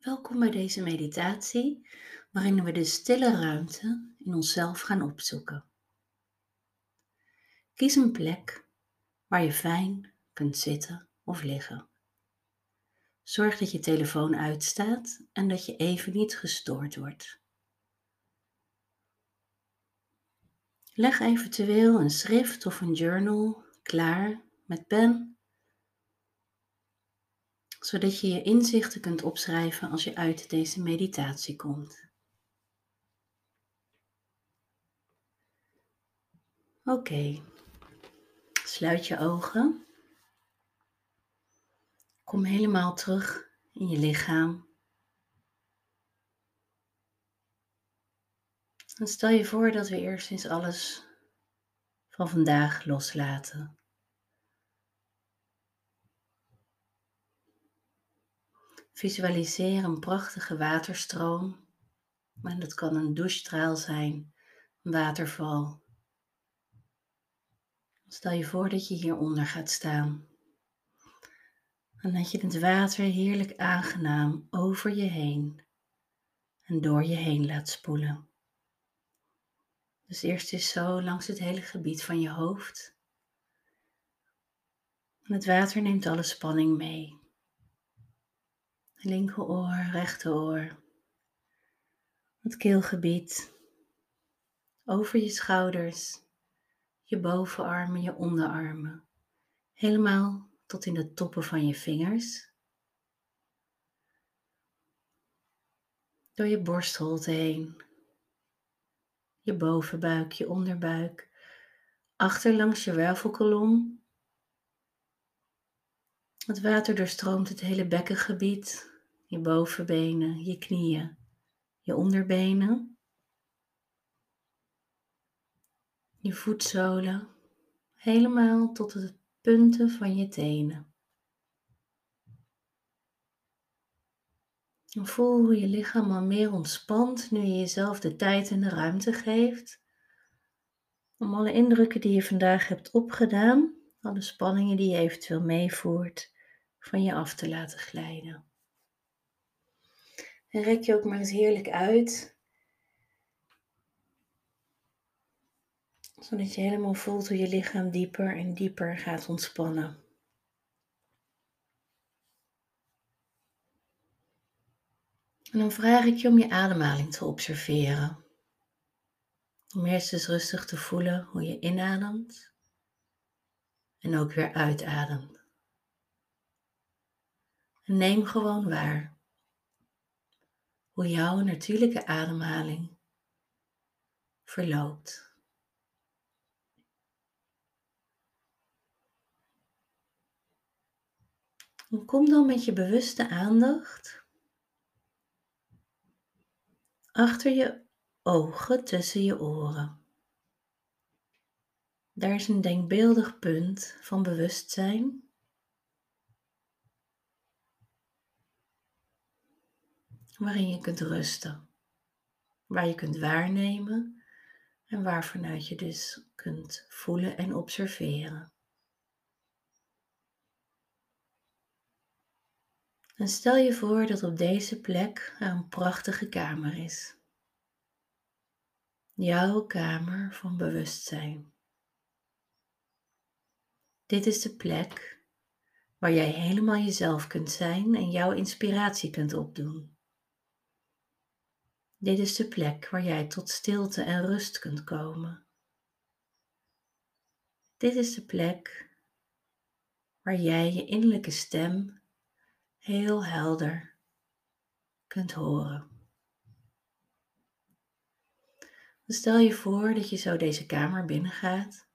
Welkom bij deze meditatie, waarin we de stille ruimte in onszelf gaan opzoeken. Kies een plek waar je fijn kunt zitten of liggen. Zorg dat je telefoon uitstaat en dat je even niet gestoord wordt. Leg eventueel een schrift of een journal klaar met pen zodat je je inzichten kunt opschrijven als je uit deze meditatie komt. Oké, sluit je ogen. Kom helemaal terug in je lichaam. En stel je voor dat we eerst eens alles van vandaag loslaten. Visualiseer een prachtige waterstroom. En dat kan een douchestraal zijn, een waterval. Stel je voor dat je hieronder gaat staan. En dat je het water heerlijk aangenaam over je heen en door je heen laat spoelen. Dus eerst is zo langs het hele gebied van je hoofd. En het water neemt alle spanning mee linkeroor, rechteroor, het keelgebied, over je schouders, je bovenarmen, je onderarmen, helemaal tot in de toppen van je vingers. Door je borstholte heen, je bovenbuik, je onderbuik, achterlangs je wervelkolom. Het water doorstroomt het hele bekkengebied je bovenbenen, je knieën, je onderbenen, je voetzolen, helemaal tot de punten van je tenen. En voel hoe je lichaam al meer ontspant nu je jezelf de tijd en de ruimte geeft om alle indrukken die je vandaag hebt opgedaan, alle spanningen die je eventueel meevoert, van je af te laten glijden. En rek je ook maar eens heerlijk uit. Zodat je helemaal voelt hoe je lichaam dieper en dieper gaat ontspannen. En dan vraag ik je om je ademhaling te observeren. Om eerst eens rustig te voelen hoe je inademt en ook weer uitademt. En neem gewoon waar hoe jouw natuurlijke ademhaling verloopt. En kom dan met je bewuste aandacht achter je ogen tussen je oren. Daar is een denkbeeldig punt van bewustzijn waarin je kunt rusten, waar je kunt waarnemen en waarvanuit je dus kunt voelen en observeren. En stel je voor dat op deze plek een prachtige kamer is. Jouw kamer van bewustzijn. Dit is de plek waar jij helemaal jezelf kunt zijn en jouw inspiratie kunt opdoen. Dit is de plek waar jij tot stilte en rust kunt komen. Dit is de plek waar jij je innerlijke stem heel helder kunt horen. stel je voor dat je zo deze kamer binnengaat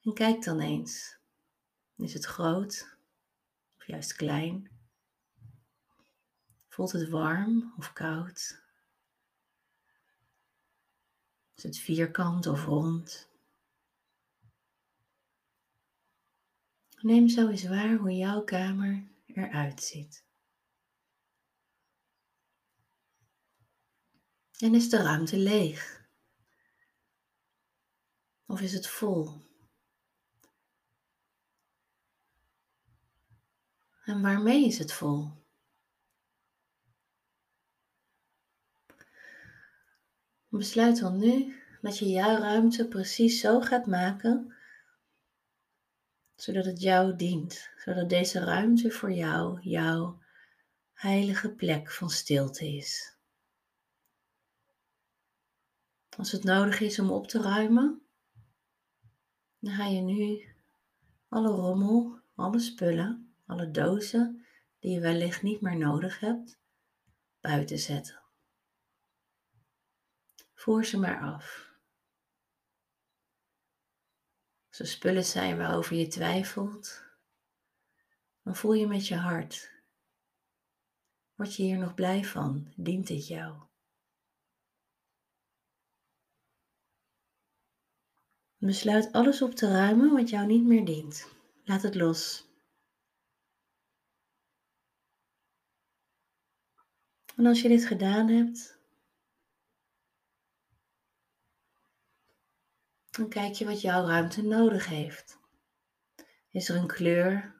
en kijk dan eens. Is het groot of juist klein? Voelt het warm of koud? Is het vierkant of rond? Neem zo eens waar hoe jouw kamer eruit ziet. En is de ruimte leeg? Of is het vol? En waarmee is het vol? Besluit dan nu dat je jouw ruimte precies zo gaat maken, zodat het jou dient, zodat deze ruimte voor jou jouw heilige plek van stilte is. Als het nodig is om op te ruimen, dan ga je nu alle rommel, alle spullen, alle dozen die je wellicht niet meer nodig hebt, buiten zetten. Voer ze maar af. Als er spullen zijn waarover je twijfelt, dan voel je met je hart. Word je hier nog blij van? Dient dit jou? Besluit alles op te ruimen wat jou niet meer dient. Laat het los. En als je dit gedaan hebt, dan kijk je wat jouw ruimte nodig heeft. Is er een kleur?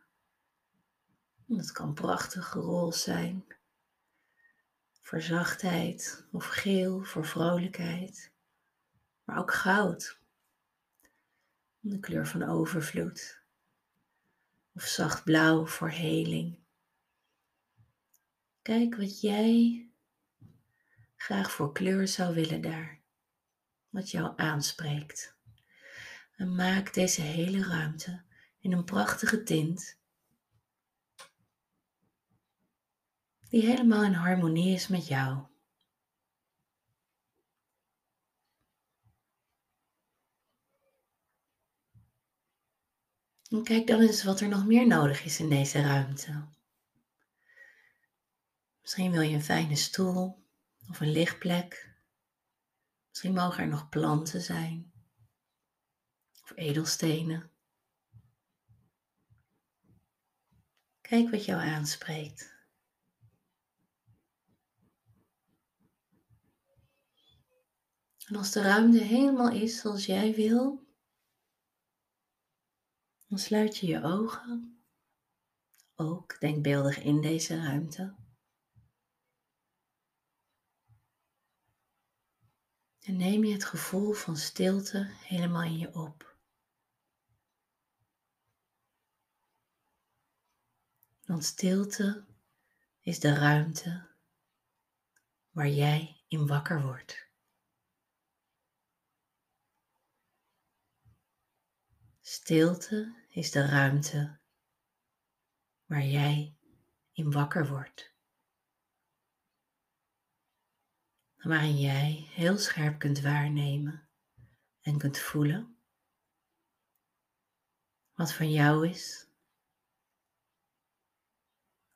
Dat kan prachtig roze zijn. Voor zachtheid of geel voor vrolijkheid. Maar ook goud. De kleur van overvloed. Of zacht blauw voor heling. Kijk wat jij graag voor kleur zou willen daar. Wat jou aanspreekt. En maak deze hele ruimte in een prachtige tint. Die helemaal in harmonie is met jou. En kijk dan eens wat er nog meer nodig is in deze ruimte. Misschien wil je een fijne stoel of een lichtplek. Misschien mogen er nog planten zijn of edelstenen. Kijk wat jou aanspreekt. En als de ruimte helemaal is zoals jij wil, dan sluit je je ogen, ook denkbeeldig in deze ruimte. En neem je het gevoel van stilte helemaal in je op. Want stilte is de ruimte waar jij in wakker wordt. Stilte is de ruimte waar jij in wakker wordt. Waarin jij heel scherp kunt waarnemen en kunt voelen wat van jou is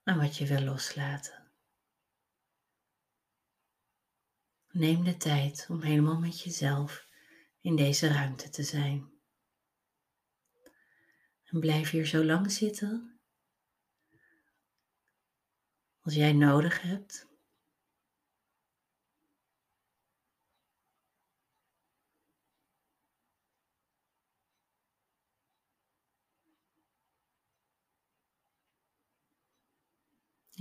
en wat je wil loslaten. Neem de tijd om helemaal met jezelf in deze ruimte te zijn. En blijf hier zo lang zitten als jij nodig hebt.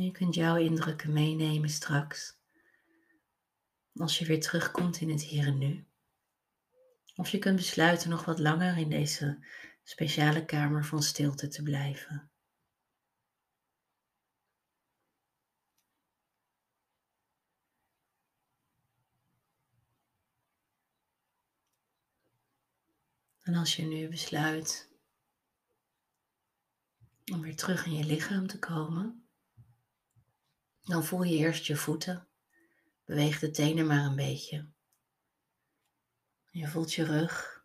Je kunt jouw indrukken meenemen straks. Als je weer terugkomt in het hier en nu. Of je kunt besluiten nog wat langer in deze speciale kamer van stilte te blijven. En als je nu besluit om weer terug in je lichaam te komen, dan voel je eerst je voeten. Beweeg de tenen maar een beetje. Je voelt je rug.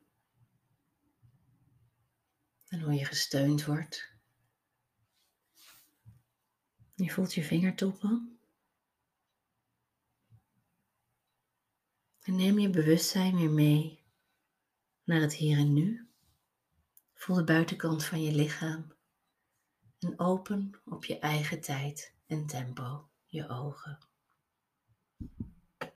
En hoe je gesteund wordt. Je voelt je vingertoppen. En neem je bewustzijn weer mee naar het hier en nu. Voel de buitenkant van je lichaam en open op je eigen tijd en tempo je ogen.